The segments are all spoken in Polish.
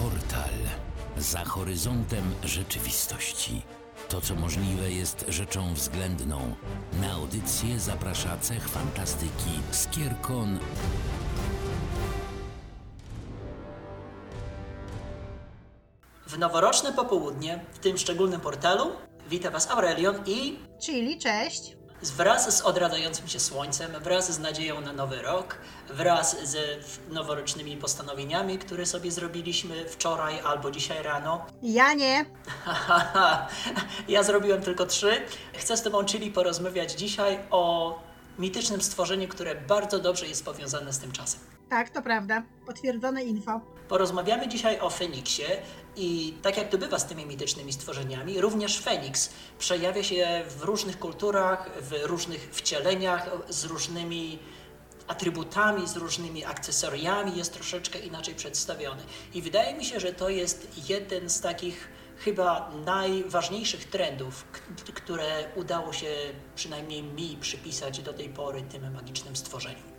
Portal. Za horyzontem rzeczywistości. To, co możliwe, jest rzeczą względną. Na audycję zaprasza cech fantastyki Skierkon W noworoczne popołudnie, w tym szczególnym portalu, wita Was Aurelion i Czyli cześć. Wraz z odradzającym się słońcem, wraz z nadzieją na nowy rok, wraz z noworocznymi postanowieniami, które sobie zrobiliśmy wczoraj albo dzisiaj rano. Ja nie. Ja zrobiłem tylko trzy. Chcę z Tobą, czyli porozmawiać dzisiaj o mitycznym stworzeniu, które bardzo dobrze jest powiązane z tym czasem. Tak, to prawda. Potwierdzone info. Porozmawiamy dzisiaj o Feniksie i tak jak to bywa z tymi mitycznymi stworzeniami, również Feniks przejawia się w różnych kulturach, w różnych wcieleniach, z różnymi atrybutami, z różnymi akcesoriami, jest troszeczkę inaczej przedstawiony. I wydaje mi się, że to jest jeden z takich chyba najważniejszych trendów, które udało się przynajmniej mi przypisać do tej pory tym magicznym stworzeniom.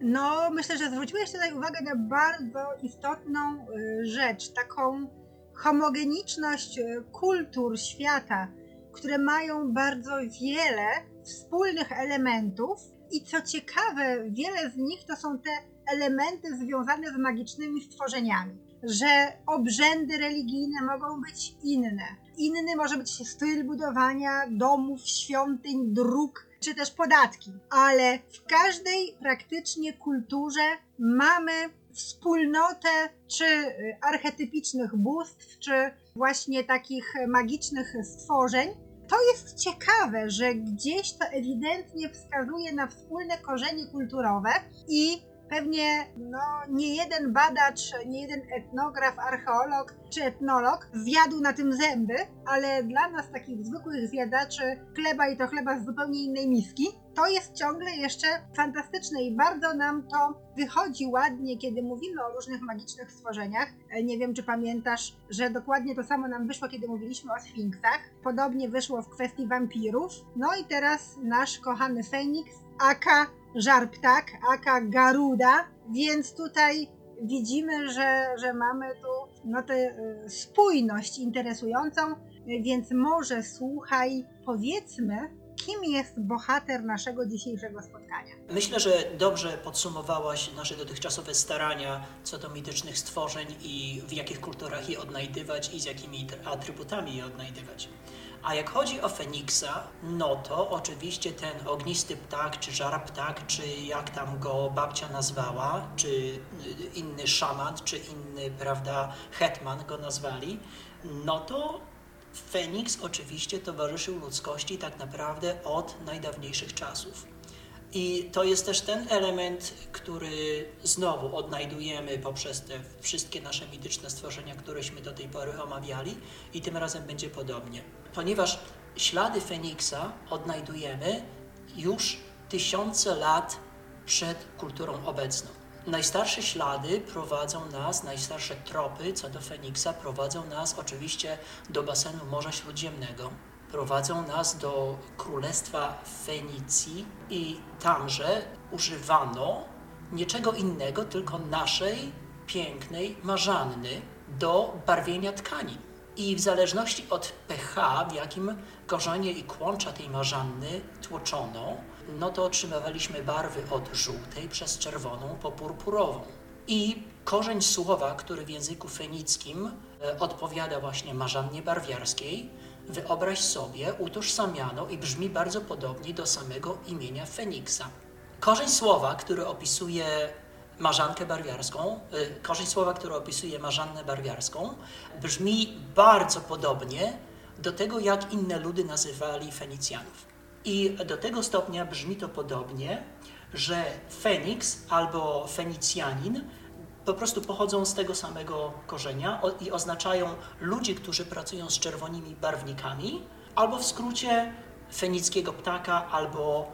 No, myślę, że zwróciłeś tutaj uwagę na bardzo istotną y, rzecz, taką homogeniczność y, kultur świata, które mają bardzo wiele wspólnych elementów i co ciekawe, wiele z nich to są te elementy związane z magicznymi stworzeniami. Że obrzędy religijne mogą być inne. Inny może być styl budowania domów, świątyń, dróg, czy też podatki. Ale w każdej praktycznie kulturze mamy wspólnotę czy y, archetypicznych bóstw, czy właśnie takich magicznych stworzeń. To jest ciekawe, że gdzieś to ewidentnie wskazuje na wspólne korzenie kulturowe i pewnie no, nie jeden badacz, nie jeden etnograf, archeolog czy etnolog zjadł na tym zęby, ale dla nas takich zwykłych zjadaczy chleba i to chleba z zupełnie innej miski, to jest ciągle jeszcze fantastyczne i bardzo nam to wychodzi ładnie, kiedy mówimy o różnych magicznych stworzeniach. E, Nie wiem, czy pamiętasz, że dokładnie to samo nam wyszło, kiedy mówiliśmy o sfinksach. Podobnie wyszło w kwestii wampirów. No i teraz nasz kochany Feniks, aka żar ptak, aka garuda, więc tutaj widzimy, że, że mamy tu no, tę y, spójność interesującą, więc może słuchaj, powiedzmy, kim jest bohater naszego dzisiejszego spotkania. Myślę, że dobrze podsumowałaś nasze dotychczasowe starania co do mitycznych stworzeń i w jakich kulturach je odnajdywać i z jakimi tr- atrybutami je odnajdywać. A jak chodzi o Feniksa, no to oczywiście ten ognisty ptak, czy żar ptak, czy jak tam go babcia nazwała, czy y, inny szaman, czy inny, prawda, hetman go nazwali, no to Feniks oczywiście towarzyszył ludzkości tak naprawdę od najdawniejszych czasów. I to jest też ten element, który znowu odnajdujemy poprzez te wszystkie nasze mityczne stworzenia, któreśmy do tej pory omawiali, i tym razem będzie podobnie. Ponieważ ślady Feniksa odnajdujemy już tysiące lat przed kulturą obecną. Najstarsze ślady prowadzą nas, najstarsze tropy co do Feniksa prowadzą nas oczywiście do basenu Morza Śródziemnego, prowadzą nas do Królestwa Fenicji i tamże używano niczego innego, tylko naszej pięknej marzanny do barwienia tkanin. I w zależności od pH, w jakim korzenie i kłącza tej marzanny tłoczono, no to otrzymywaliśmy barwy od żółtej przez czerwoną po purpurową. I korzeń słowa, który w języku fenickim e, odpowiada właśnie marzannie barwiarskiej, wyobraź sobie, utożsamiano i brzmi bardzo podobnie do samego imienia Feniksa. Korzeń słowa, który opisuje marzankę barwiarską, y, korzeń słowa, który opisuje marzannę barwiarską, brzmi bardzo podobnie do tego, jak inne ludy nazywali Fenicjanów. I do tego stopnia brzmi to podobnie, że Feniks albo Fenicjanin po prostu pochodzą z tego samego korzenia i oznaczają ludzi, którzy pracują z czerwonymi barwnikami, albo w skrócie fenickiego ptaka, albo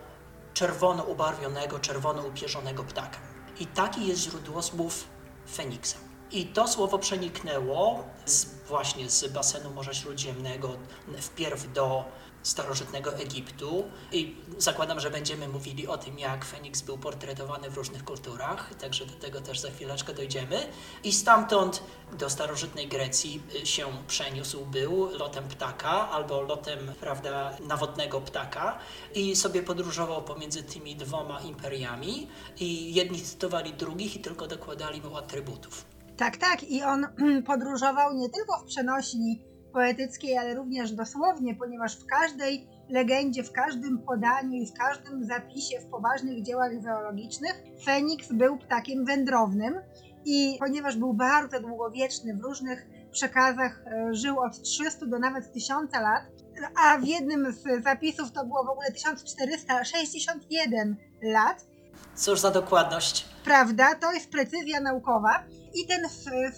czerwono ubarwionego, czerwono upierzonego ptaka. I takie jest źródło słów Feniksa. I to słowo przeniknęło z, właśnie z basenu Morza Śródziemnego wpierw do starożytnego Egiptu i zakładam, że będziemy mówili o tym, jak Feniks był portretowany w różnych kulturach, także do tego też za chwileczkę dojdziemy. I stamtąd do starożytnej Grecji y, się przeniósł był lotem ptaka albo lotem, prawda, nawodnego ptaka i sobie podróżował pomiędzy tymi dwoma imperiami i jedni cytowali drugich i tylko dokładali mu atrybutów. Tak, tak. I on podróżował nie tylko w przenośni poetyckiej, ale również dosłownie, ponieważ w każdej legendzie, w każdym podaniu i w każdym zapisie w poważnych dziełach zoologicznych Feniks był ptakiem wędrownym i ponieważ był bardzo długowieczny w różnych przekazach, e, żył od 300 do nawet 1000 lat, a w jednym z zapisów to było w ogóle 1461 lat, Cóż za dokładność. prawda? To jest precyzja naukowa. I ten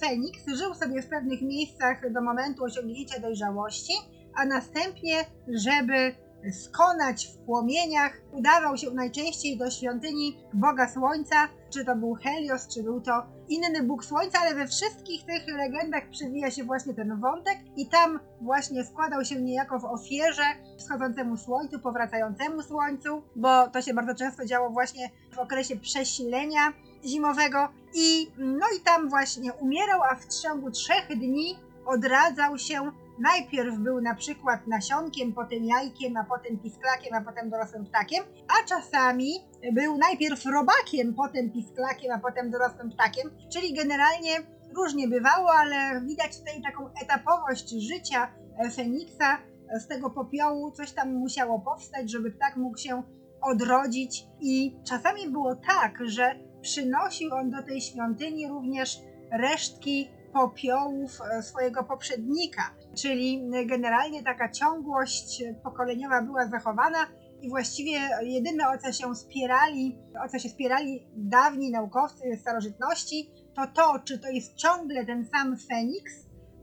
Feniks żył sobie w pewnych miejscach do momentu osiągnięcia dojrzałości, a następnie, żeby skonać w płomieniach, udawał się najczęściej do świątyni Boga Słońca, czy to był Helios, czy był to inny Bóg Słońca, ale we wszystkich tych legendach przewija się właśnie ten wątek i tam właśnie składał się niejako w ofierze wschodzącemu słońcu, powracającemu słońcu, bo to się bardzo często działo właśnie w okresie przesilenia zimowego i no i tam właśnie umierał, a w ciągu trzech dni odradzał się. Najpierw był na przykład nasionkiem, potem jajkiem, a potem pisklakiem, a potem dorosłym ptakiem, a czasami był najpierw robakiem, potem pisklakiem, a potem dorosłym ptakiem, czyli generalnie różnie bywało, ale widać tutaj taką etapowość życia e, Feniksa. Z tego popiołu. Coś tam musiało powstać, żeby ptak mógł się odrodzić. I czasami było tak, że przynosił on do tej świątyni również resztki popiołów e, swojego poprzednika, czyli generalnie taka ciągłość pokoleniowa była zachowana i właściwie jedyne o co się spierali, o co się spierali dawni naukowcy starożytności, to to, czy to jest ciągle ten sam Feniks,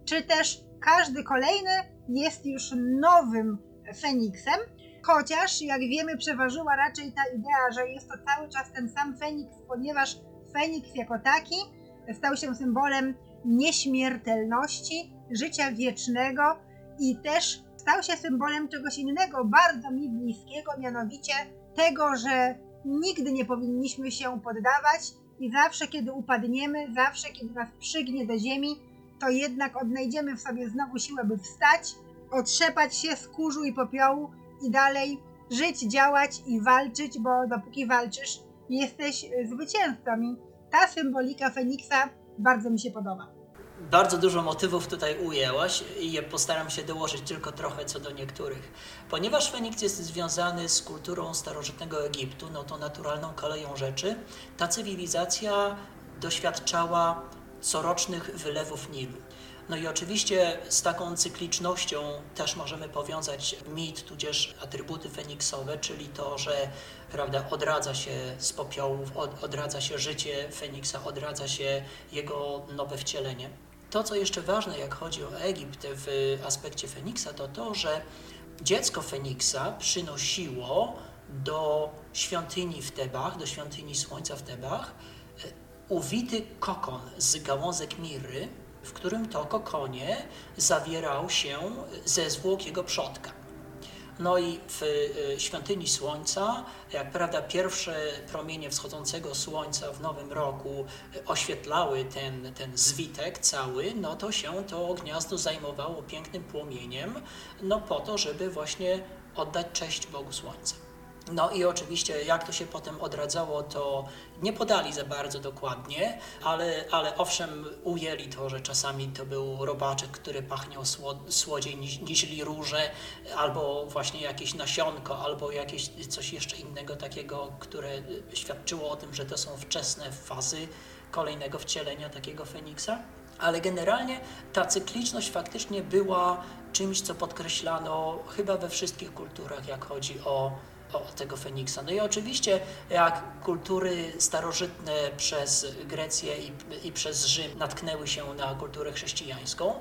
czy też każdy kolejny jest już nowym Feniksem, chociaż jak wiemy przeważyła raczej ta idea, że jest to cały czas ten sam Feniks, ponieważ Feniks jako taki stał się symbolem nieśmiertelności, życia wiecznego i też stał się symbolem czegoś innego, bardzo mi bliskiego, mianowicie tego, że nigdy nie powinniśmy się poddawać i zawsze, kiedy upadniemy, zawsze, kiedy nas przygnie do ziemi, to jednak odnajdziemy w sobie znowu siłę, by wstać, otrzepać się z kurzu i popiołu i dalej żyć, działać i walczyć, bo dopóki walczysz, jesteś zwycięzcą. I ta symbolika Feniksa bardzo mi się podoba. Bardzo dużo motywów tutaj ujęłaś i je postaram się dołożyć tylko trochę co do niektórych. Ponieważ Feniks jest związany z kulturą starożytnego Egiptu, no to naturalną koleją rzeczy, ta cywilizacja doświadczała corocznych wylewów Nilu. No i oczywiście z taką cyklicznością też możemy powiązać mit, tudzież atrybuty feniksowe, czyli to, że prawda, odradza się z popiołów, od, odradza się życie Feniksa, odradza się jego nowe wcielenie. To, co jeszcze ważne, jak chodzi o Egipt w aspekcie Feniksa, to to, że dziecko Feniksa przynosiło do świątyni w Tebach, do świątyni Słońca w Tebach, e, uwity kokon z gałązek miry, w którym to kokonie zawierał się ze zwłok jego przodka. No i w y, świątyni Słońca, jak prawda, pierwsze promienie wschodzącego Słońca w Nowym Roku y, oświetlały ten, ten zwitek cały, no to się to gniazdo zajmowało pięknym płomieniem, no po to, żeby właśnie oddać cześć Bogu Słońca. No i oczywiście, jak to się potem odradzało, to nie podali za bardzo dokładnie, ale, ale owszem, ujęli to, że czasami to był robaczek, który pachniał sło, słodziej niż, niż róże, albo właśnie jakieś nasionko, albo jakieś coś jeszcze innego takiego, które świadczyło o tym, że to są wczesne fazy kolejnego wcielenia takiego Feniksa. Ale generalnie ta cykliczność faktycznie była czymś, co podkreślano chyba we wszystkich kulturach, jak chodzi o tego Feniksa. No i oczywiście, jak kultury starożytne przez Grecję i, i przez Rzym natknęły się na kulturę chrześcijańską,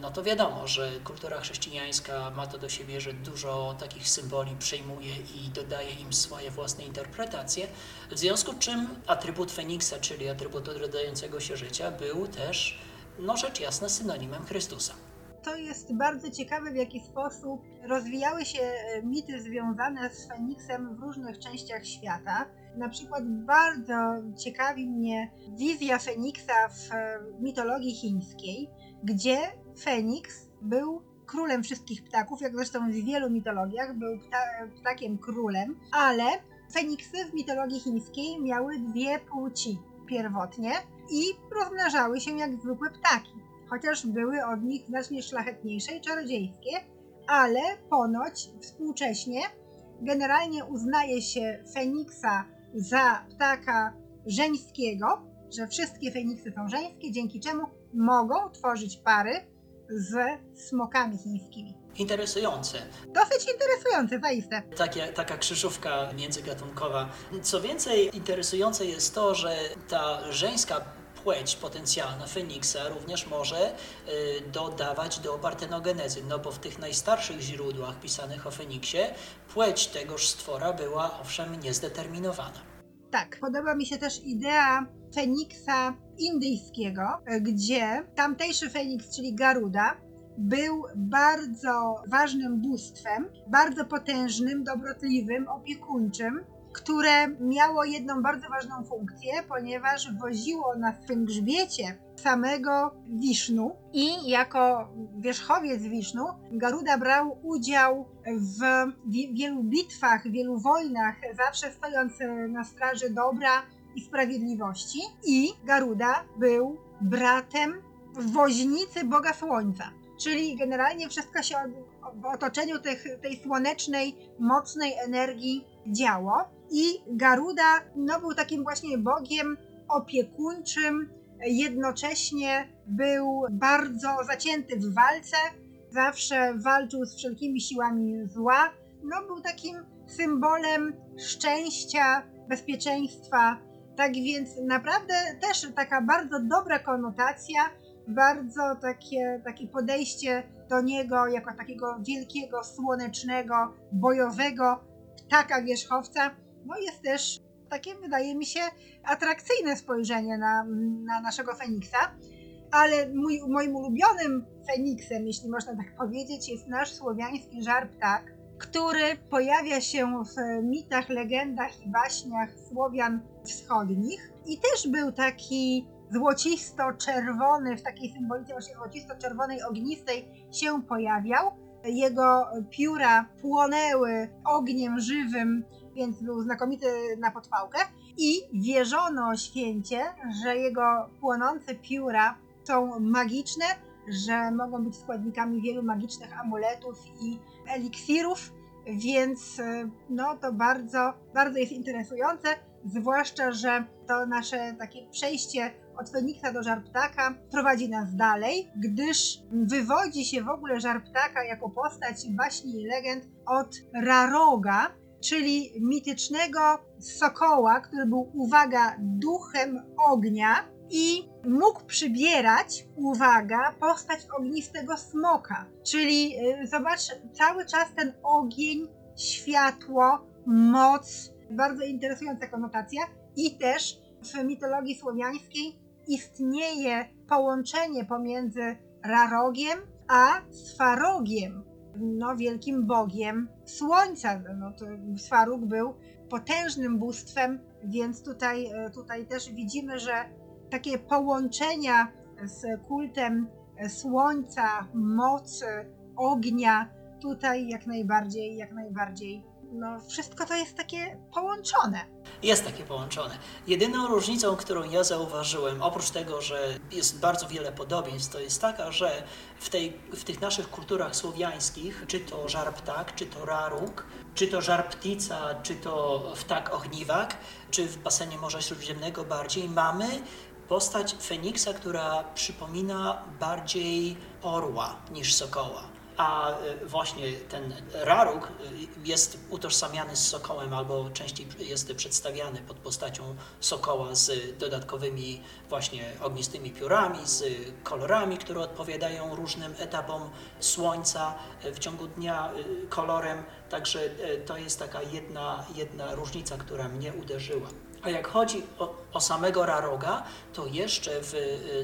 no to wiadomo, że kultura chrześcijańska ma to do siebie, że dużo takich symboli przejmuje i dodaje im swoje własne interpretacje, w związku z czym atrybut Feniksa, czyli atrybut odrodzającego się życia, był też, no rzecz jasna, synonimem Chrystusa. To jest bardzo ciekawe, w jaki sposób rozwijały się e, mity związane z Feniksem w różnych częściach świata. Na przykład bardzo ciekawi mnie wizja Feniksa w e, mitologii chińskiej, gdzie Feniks był królem wszystkich ptaków, jak zresztą w wielu mitologiach był pta ptakiem królem, ale Feniksy w mitologii chińskiej miały dwie płci pierwotnie i rozmnażały się jak zwykłe ptaki chociaż były od nich znacznie szlachetniejsze i czarodziejskie, ale ponoć współcześnie generalnie uznaje się Feniksa za ptaka żeńskiego, że wszystkie Feniksy są żeńskie, dzięki czemu mogą tworzyć pary z smokami chińskimi. Interesujące. Dosyć interesujące, zaiste. Takie, taka krzyżówka międzygatunkowa. Co więcej, interesujące jest to, że ta żeńska płeć potencjalna Feniksa również może y, dodawać do partenogenezy, no bo w tych najstarszych źródłach pisanych o Feniksie płeć tegoż stwora była owszem niezdeterminowana. Tak, podoba mi się też idea Feniksa indyjskiego, gdzie tamtejszy Feniks, czyli Garuda, był bardzo ważnym bóstwem, bardzo potężnym, dobrotliwym, opiekuńczym, które miało jedną bardzo ważną funkcję, ponieważ woziło na swym grzbiecie samego Wisznu i jako wierzchowiec Wisznu Garuda brał udział w wielu bitwach, wielu wojnach, zawsze stojąc na straży dobra i sprawiedliwości i Garuda był bratem woźnicy Boga Słońca. Czyli generalnie wszystko się w otoczeniu tych, tej słonecznej, mocnej energii działo i Garuda no, był takim właśnie bogiem opiekuńczym, jednocześnie był bardzo zacięty w walce, zawsze walczył z wszelkimi siłami zła, no był takim symbolem szczęścia, bezpieczeństwa. Tak więc naprawdę też taka bardzo dobra konotacja, bardzo takie, takie podejście do niego jako takiego wielkiego, słonecznego, bojowego ptaka wierzchowca no jest też takie, wydaje mi się, atrakcyjne spojrzenie na, na naszego Feniksa. Ale mój, moim ulubionym Feniksem, jeśli można tak powiedzieć, jest nasz słowiański żar ptak, który pojawia się w mitach, legendach i baśniach Słowian wschodnich. I też był taki złocisto-czerwony, w takiej symbolice właśnie złocisto-czerwonej, ognistej się pojawiał. Jego pióra płonęły ogniem żywym więc był znakomity na podpałkę. I wierzono święcie, że jego płonące pióra są magiczne, że mogą być składnikami wielu magicznych amuletów i eliksirów, więc no to bardzo, bardzo jest interesujące, zwłaszcza, że to nasze takie przejście od Feniksa do Żarptaka prowadzi nas dalej, gdyż wywodzi się w ogóle Żarptaka jako postać baśni i legend od Raroga, czyli mitycznego sokoła, który był, uwaga, duchem ognia i mógł przybierać, uwaga, postać ognistego smoka. Czyli y, zobacz, cały czas ten ogień, światło, moc, bardzo interesująca konotacja i też w mitologii słowiańskiej istnieje połączenie pomiędzy Rarogiem a Swarogiem, no, wielkim bogiem słońca. No, to Swaruk był potężnym bóstwem, więc tutaj, e, tutaj też widzimy, że takie połączenia z kultem słońca, mocy, ognia, tutaj jak najbardziej, jak najbardziej no, wszystko to jest takie połączone. Jest takie połączone. Jedyną różnicą, którą ja zauważyłem, oprócz tego, że jest bardzo wiele podobieństw, to jest taka, że w, tej, w tych naszych kulturach słowiańskich, czy to żar ptak, czy to raruk, czy to żar ptica, czy to wtak ogniwak, czy w basenie Morza Śródziemnego bardziej, mamy postać Feniksa, która przypomina bardziej orła niż sokoła A y, właśnie ten raruk y, jest utożsamiany z sokołem, albo częściej jest przedstawiany pod postacią sokoła z dodatkowymi właśnie ognistymi piórami, z kolorami, które odpowiadają różnym etapom słońca w ciągu dnia, kolorem. Także to jest taka jedna, jedna różnica, która mnie uderzyła. A jak chodzi o, o samego raroga, to jeszcze w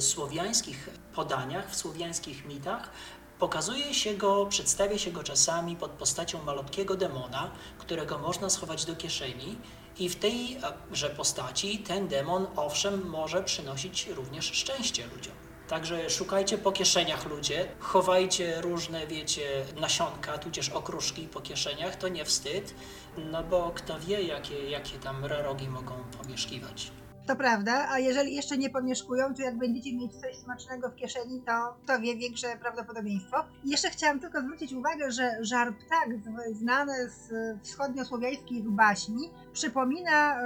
słowiańskich podaniach, w słowiańskich mitach Pokazuje się go, przedstawia się go czasami pod postacią malutkiego demona, którego można schować do kieszeni i w tejże postaci ten demon owszem może przynosić również szczęście ludziom. Także szukajcie po kieszeniach ludzie, chowajcie różne, wiecie, nasionka, tudzież okruszki po kieszeniach, to nie wstyd, no bo kto wie, jakie, jakie tam rarogi mogą pomieszkiwać. To prawda, a jeżeli jeszcze nie pomieszkują, to jak będziecie mieć coś smacznego w kieszeni, to to wie większe prawdopodobieństwo. I jeszcze chciałam tylko zwrócić uwagę, że żar ptak znany z wschodniosłowiańskich baśni przypomina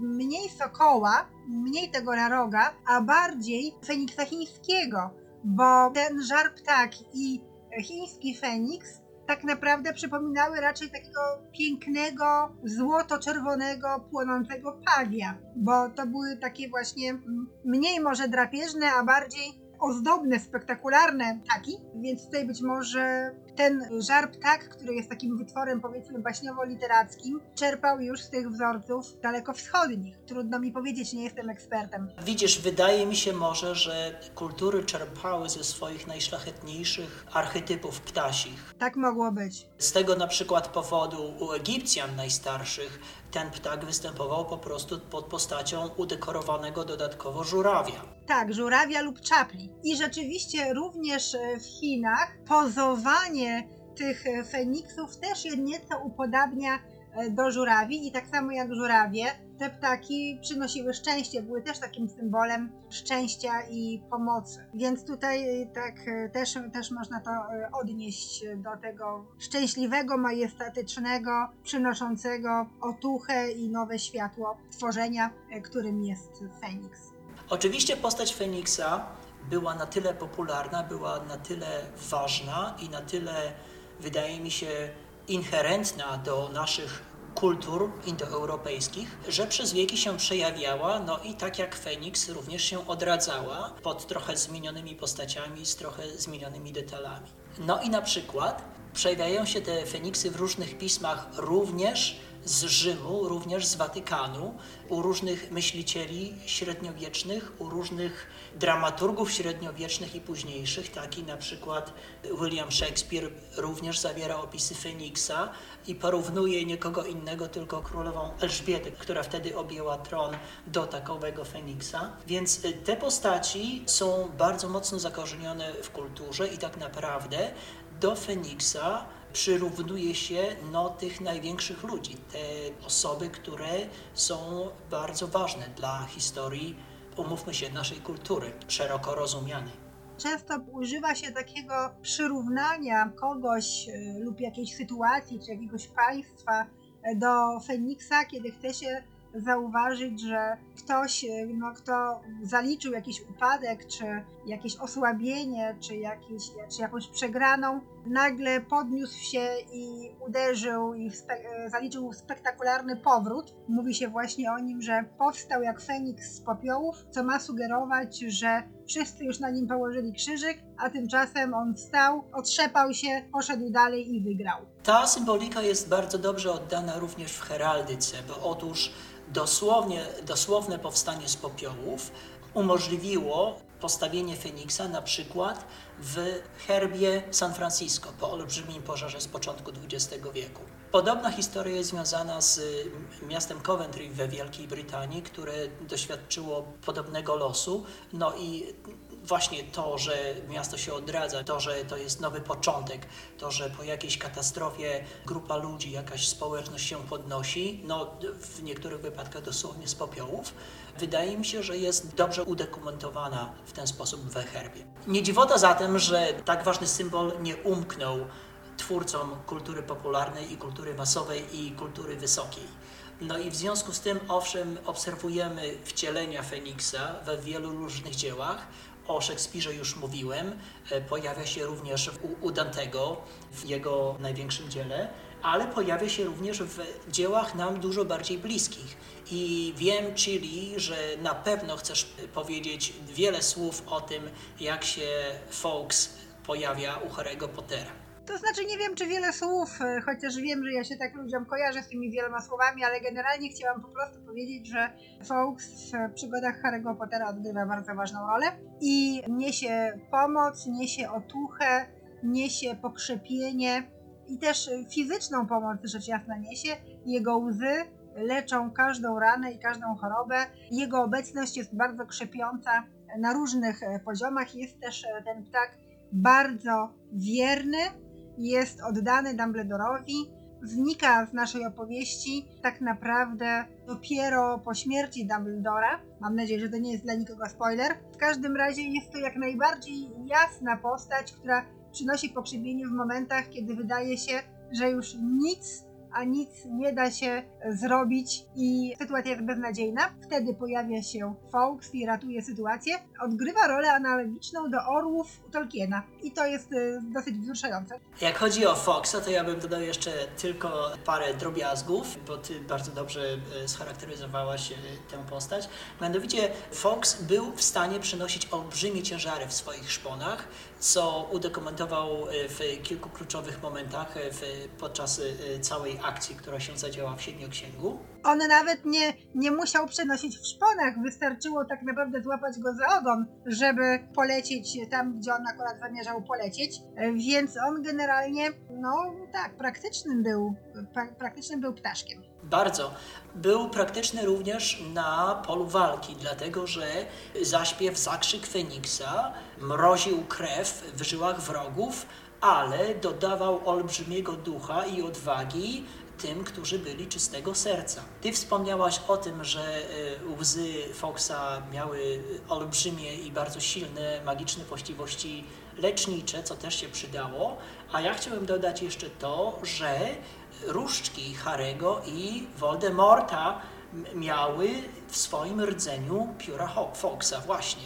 mniej sokoła, mniej tego raroga, a bardziej feniksa chińskiego, bo ten żar ptak i chiński feniks tak naprawdę przypominały raczej takiego pięknego, złoto-czerwonego, płonącego pawia, bo to były takie właśnie mniej może drapieżne, a bardziej ozdobne, spektakularne ptaki, więc tutaj być może ten żar ptak, który jest takim wytworem powiedzmy baśniowo-literackim, czerpał już z tych wzorców dalekowschodnich. Trudno mi powiedzieć, nie jestem ekspertem. Widzisz, wydaje mi się może, że kultury czerpały ze swoich najszlachetniejszych archetypów ptasich. Tak mogło być. Z tego na przykład powodu u Egipcjan najstarszych ten ptak występował po prostu pod postacią udekorowanego dodatkowo żurawia. Tak, żurawia lub czapli. I rzeczywiście również e, w Chinach pozowanie tych e, feniksów też je nieco upodabnia do żurawi i tak samo jak żurawie, te ptaki przynosiły szczęście, były też takim symbolem szczęścia i pomocy. Więc tutaj e, tak e, też, też można to e, odnieść do tego szczęśliwego, majestatycznego, przynoszącego otuchę i nowe światło tworzenia, e, którym jest Feniks. Oczywiście postać Feniksa była na tyle popularna, była na tyle ważna i na tyle, wydaje mi się, inherentna do naszych kultur indoeuropejskich, że przez wieki się przejawiała, no i tak jak Feniks również się odradzała pod trochę zmienionymi postaciami, z trochę zmienionymi detalami. No i na przykład przejawiają się te Feniksy w różnych pismach również z Rzymu, również z Watykanu, u różnych myślicieli średniowiecznych, u różnych dramaturgów średniowiecznych i późniejszych, taki na przykład William Shakespeare również zawiera opisy Feniksa i porównuje nikogo innego, tylko królową Elżbietę, która wtedy objęła tron do takowego Feniksa. Więc y, te postaci są bardzo mocno zakorzenione w kulturze i tak naprawdę do Feniksa przyrównuje się no, tych największych ludzi, te osoby, które są bardzo ważne dla historii, umówmy się, naszej kultury, szeroko rozumianej. Często używa się takiego przyrównania kogoś e, lub jakiejś sytuacji czy jakiegoś państwa e, do Feniksa, kiedy chce się zauważyć, że ktoś, e, no, kto zaliczył jakiś upadek, czy jakieś osłabienie, czy, jakieś, czy jakąś przegraną, nagle podniósł się i uderzył i spe, e, zaliczył spektakularny powrót. Mówi się właśnie o nim, że powstał jak Feniks z popiołów, co ma sugerować, że wszyscy już na nim położyli krzyżyk, a tymczasem on wstał, otrzepał się, poszedł dalej i wygrał. Ta symbolika jest bardzo dobrze oddana również w heraldyce, bo otóż dosłownie, dosłowne powstanie z popiołów umożliwiło postawienie Feniksa na przykład w herbie San Francisco po olbrzymim pożarze z początku XX wieku. Podobna historia jest związana z miastem Coventry we Wielkiej Brytanii, które doświadczyło podobnego losu. No i właśnie to, że miasto się odradza, to, że to jest nowy początek, to, że po jakiejś katastrofie grupa ludzi, jakaś społeczność się podnosi, no w niektórych wypadkach dosłownie z popiołów, wydaje mi się, że jest dobrze udokumentowana w ten sposób we herbie. Nie dziwota zatem, że tak ważny symbol nie umknął twórcom kultury popularnej i kultury masowej i kultury wysokiej. No i w związku z tym, owszem, obserwujemy wcielenia Feniksa we wielu różnych dziełach, O Szekspirze już mówiłem, e, pojawia się również u, u Dantego w jego największym dziele, ale pojawia się również w dziełach nam dużo bardziej bliskich. I wiem, Chili, że na pewno chcesz powiedzieć wiele słów o tym, jak się Fawkes pojawia u Harry'ego Pottera. To znaczy nie wiem, czy wiele słów, e, chociaż wiem, że ja się tak ludziom kojarzę z tymi wieloma słowami, ale generalnie chciałam po prostu powiedzieć, że Fawkes w przygodach Harry'ego Pottera odgrywa bardzo ważną rolę i niesie pomoc, niesie otuchę, niesie pokrzepienie i też fizyczną pomoc rzecz jasna niesie. Jego łzy leczą każdą ranę i każdą chorobę. Jego obecność jest bardzo krzepiąca na różnych e, poziomach. Jest też e, ten ptak bardzo wierny, jest oddany Dumbledorowi, znika z naszej opowieści tak naprawdę dopiero po śmierci Dumbledora. Mam nadzieję, że to nie jest dla nikogo spoiler. W każdym razie jest to jak najbardziej jasna postać, która przynosi pokrzywienie w momentach, kiedy wydaje się, że już nic a nic nie da się zrobić i sytuacja jest beznadziejna. Wtedy pojawia się Fawkes i ratuje sytuację. Odgrywa rolę analogiczną do orłów Tolkiena i to jest y, dosyć wzruszające. Jak chodzi o Foxa, to ja bym dodał jeszcze tylko parę drobiazgów, bo ty bardzo dobrze e, scharakteryzowałaś e, tę postać. Mianowicie Fox był w stanie przynosić olbrzymie ciężary w swoich szponach, co udokumentował e, w kilku kluczowych momentach w, podczas całej akcji, która się zadziała w Siedmioksięgu. On nawet nie, nie musiał przenosić w szponach, wystarczyło tak naprawdę złapać go za ogon, żeby polecieć tam, gdzie on akurat zamierzał polecieć, więc on generalnie, no tak, praktycznym był, pra, praktycznym był ptaszkiem. Bardzo. Był praktyczny również na polu walki, dlatego że zaśpiew, zakrzyk Feniksa mroził krew w żyłach wrogów, ale dodawał olbrzymiego ducha i odwagi tym, którzy byli czystego serca. Ty wspomniałaś o tym, że e, łzy Foxa miały olbrzymie i bardzo silne magiczne właściwości lecznicze, co też się przydało, a ja chciałem dodać jeszcze to, że różdżki Harego i Voldemorta miały w swoim rdzeniu pióra Foxa właśnie.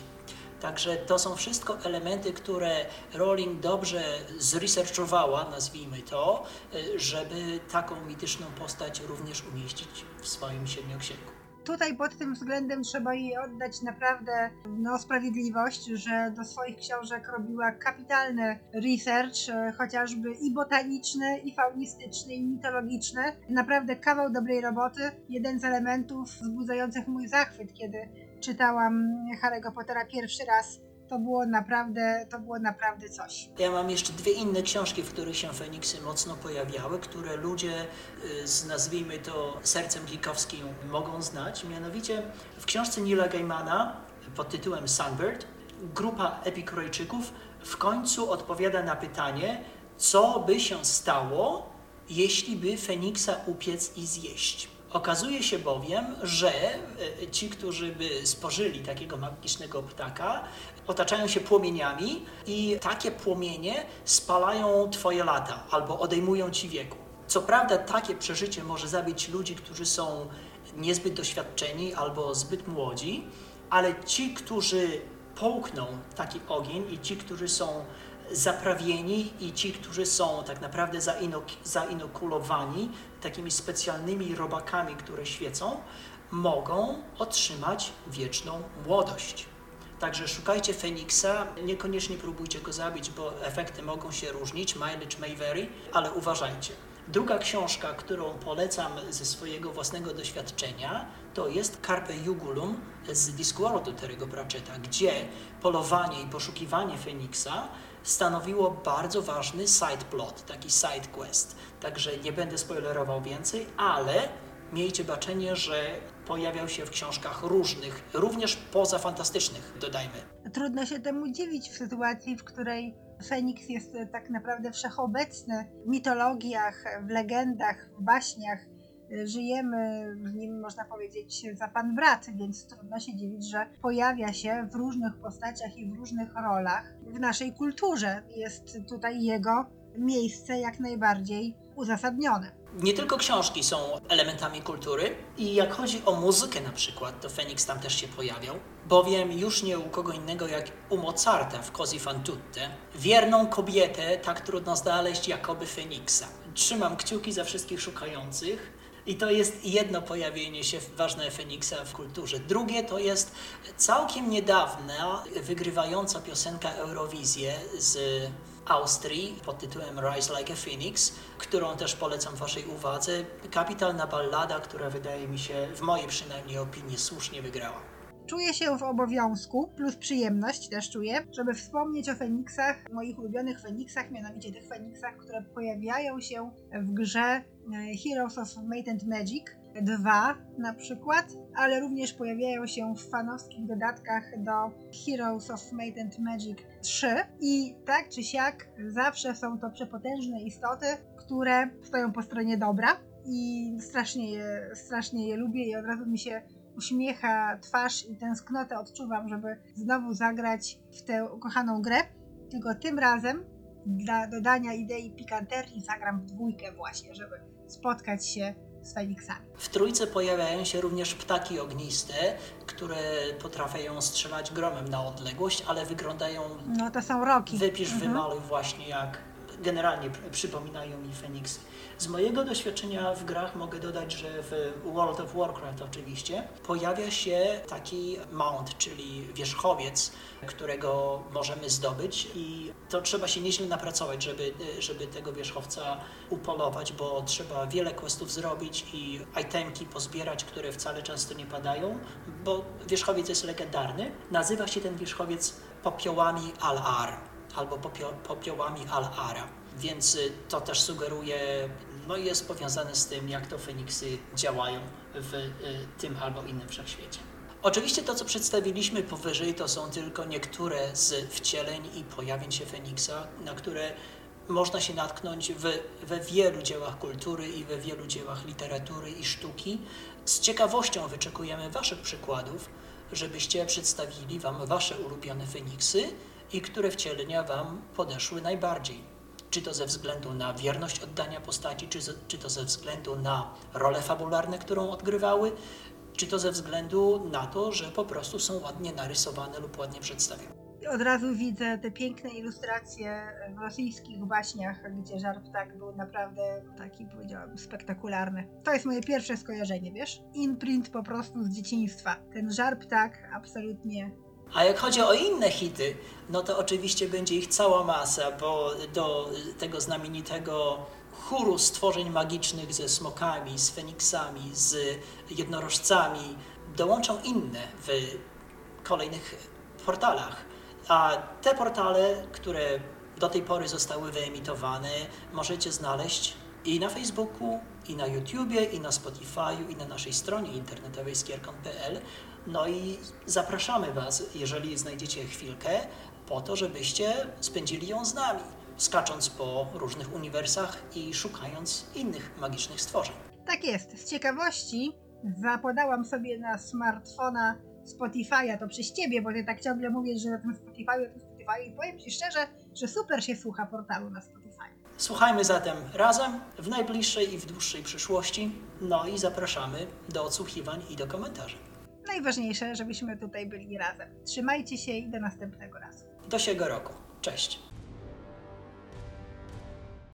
Także to są wszystko elementy, które Rowling dobrze zresearchowała, nazwijmy to, y, żeby taką mityczną postać również umieścić w swoim siedmioksięgu. Tutaj pod tym względem trzeba jej oddać naprawdę no, sprawiedliwość, że do swoich książek robiła kapitalny research, e, chociażby i botaniczny, i faunistyczny, i mitologiczny. Naprawdę kawał dobrej roboty. Jeden z elementów wzbudzających mój zachwyt, kiedy czytałam Harry'ego Pottera pierwszy raz, to było naprawdę, to było naprawdę coś. Ja mam jeszcze dwie inne książki, w których się Feniksy mocno pojawiały, które ludzie y, z nazwijmy to sercem geekowskim mogą znać. Mianowicie w książce Nila Gaimana pod tytułem Sunbird grupa epikurejczyków w końcu odpowiada na pytanie, co by się stało, jeśli by Feniksa upiec i zjeść. Okazuje się bowiem, że e, ci, którzy by spożyli takiego magicznego ptaka, otaczają się płomieniami i takie płomienie spalają Twoje lata albo odejmują Ci wieku. Co prawda, takie przeżycie może zabić ludzi, którzy są niezbyt doświadczeni albo zbyt młodzi, ale ci, którzy połkną taki ogień i ci, którzy są zaprawieni i ci, którzy są tak naprawdę zainokulowani takimi specjalnymi robakami, które świecą, mogą otrzymać wieczną młodość. Także szukajcie Feniksa, niekoniecznie próbujcie go zabić, bo efekty mogą się różnić, mileage may vary, ale uważajcie. Druga książka, którą polecam ze swojego własnego doświadczenia, to jest Carpe Jugulum z Discworldu Terry'ego Pratchetta, gdzie polowanie i poszukiwanie Feniksa stanowiło bardzo ważny side plot, taki side quest. Także nie będę spoilerował więcej, ale miejcie baczenie, że pojawiał się w książkach różnych, również poza fantastycznych, dodajmy. Trudno się temu dziwić w sytuacji, w której Feniks jest tak naprawdę wszechobecny w mitologiach, w legendach, w baśniach. Żyjemy nim, można powiedzieć, za pan brat, więc trudno się dziwić, że pojawia się w różnych postaciach i w różnych rolach w naszej kulturze. Jest tutaj jego miejsce jak najbardziej uzasadnione. Nie tylko książki są elementami kultury i jak chodzi o muzykę na przykład, to Feniks tam też się pojawiał, bowiem już nie u kogo innego jak u Mozarta w Così fan tutte, wierną kobietę tak trudno znaleźć jakoby Feniksa. Trzymam kciuki za wszystkich szukających. I to jest jedno pojawienie się ważne Feniksa w kulturze. Drugie to jest całkiem niedawna wygrywająca piosenka Eurowizję z Austrii pod tytułem Rise Like a Phoenix, którą też polecam Waszej uwadze. Kapitalna ballada, która wydaje mi się, w mojej przynajmniej opinii, słusznie wygrała. Czuję się w obowiązku, plus przyjemność też czuję, żeby wspomnieć o Feniksach, moich ulubionych Feniksach, mianowicie tych Feniksach, które pojawiają się w grze e, Heroes of Might and Magic 2 na przykład, ale również pojawiają się w fanowskich dodatkach do Heroes of Might and Magic 3 i tak czy siak zawsze są to przepotężne istoty, które stoją po stronie dobra i strasznie je, strasznie je lubię i od razu mi się uśmiecha twarz i tęsknotę odczuwam, żeby znowu zagrać w tę ukochaną grę. Tylko tym razem dla dodania idei pikanterii zagram w dwójkę właśnie, żeby spotkać się z Feniksami. W trójce pojawiają się również ptaki ogniste, które potrafią strzelać gromem na odległość, ale wyglądają No to są roki. Wypisz, Mhm. wymaluj właśnie jak generalnie pr- przypominają mi Feniksy. Z mojego doświadczenia w grach mogę dodać, że w World of Warcraft oczywiście pojawia się taki mount, czyli wierzchowiec, którego możemy zdobyć i to trzeba się nieźle napracować, żeby, żeby tego wierzchowca upolować, bo trzeba wiele questów zrobić i itemki pozbierać, które wcale często nie padają, bo wierzchowiec jest legendarny. Nazywa się ten wierzchowiec popiołami Al-Ar albo popio- popiołami Al-Ara. Więc y, to też sugeruje, no jest powiązane z tym, jak to Feniksy działają w y, tym albo innym wszechświecie. Oczywiście to, co przedstawiliśmy powyżej, to są tylko niektóre z wcieleń i pojawień się Feniksa, na które można się natknąć w, we wielu dziełach kultury i we wielu dziełach literatury i sztuki. Z ciekawością wyczekujemy Waszych przykładów, żebyście przedstawili Wam Wasze ulubione Feniksy i które wcielenia Wam podeszły najbardziej. Czy to ze względu na wierność oddania postaci, czy, czy to ze względu na role fabularne, którą odgrywały, czy to ze względu na to, że po prostu są ładnie narysowane lub ładnie przedstawione. Od razu widzę te piękne ilustracje w rosyjskich baśniach, gdzie żar ptak był naprawdę taki, powiedziałabym, spektakularny. To jest moje pierwsze skojarzenie, wiesz? Imprint po prostu z dzieciństwa. Ten żar ptak absolutnie A jak chodzi o inne hity, no to oczywiście będzie ich cała masa, bo do tego znamienitego chóru stworzeń magicznych ze smokami, z feniksami, z jednorożcami dołączą inne w kolejnych portalach. A te portale, które do tej pory zostały wyemitowane, możecie znaleźć i na Facebooku, i na YouTubie, i na Spotify'u, i na naszej stronie internetowej skierkon.pl. No i zapraszamy Was, jeżeli znajdziecie chwilkę, po to, żebyście spędzili ją z nami, skacząc po różnych uniwersach i szukając innych magicznych stworzeń. Tak jest. Z ciekawości zapodałam sobie na smartfona Spotify'a, to przez ciebie, bo ty tak ciągle mówisz, że na tym Spotify'u, to Spotify i powiem ci szczerze, że super się słucha portalu na Spotify. Słuchajmy zatem razem w najbliższej i w dłuższej przyszłości. No i zapraszamy do odsłuchiwań i do komentarzy. Najważniejsze, żebyśmy tutaj byli razem. Trzymajcie się i do następnego razu. Do siego roku. Cześć.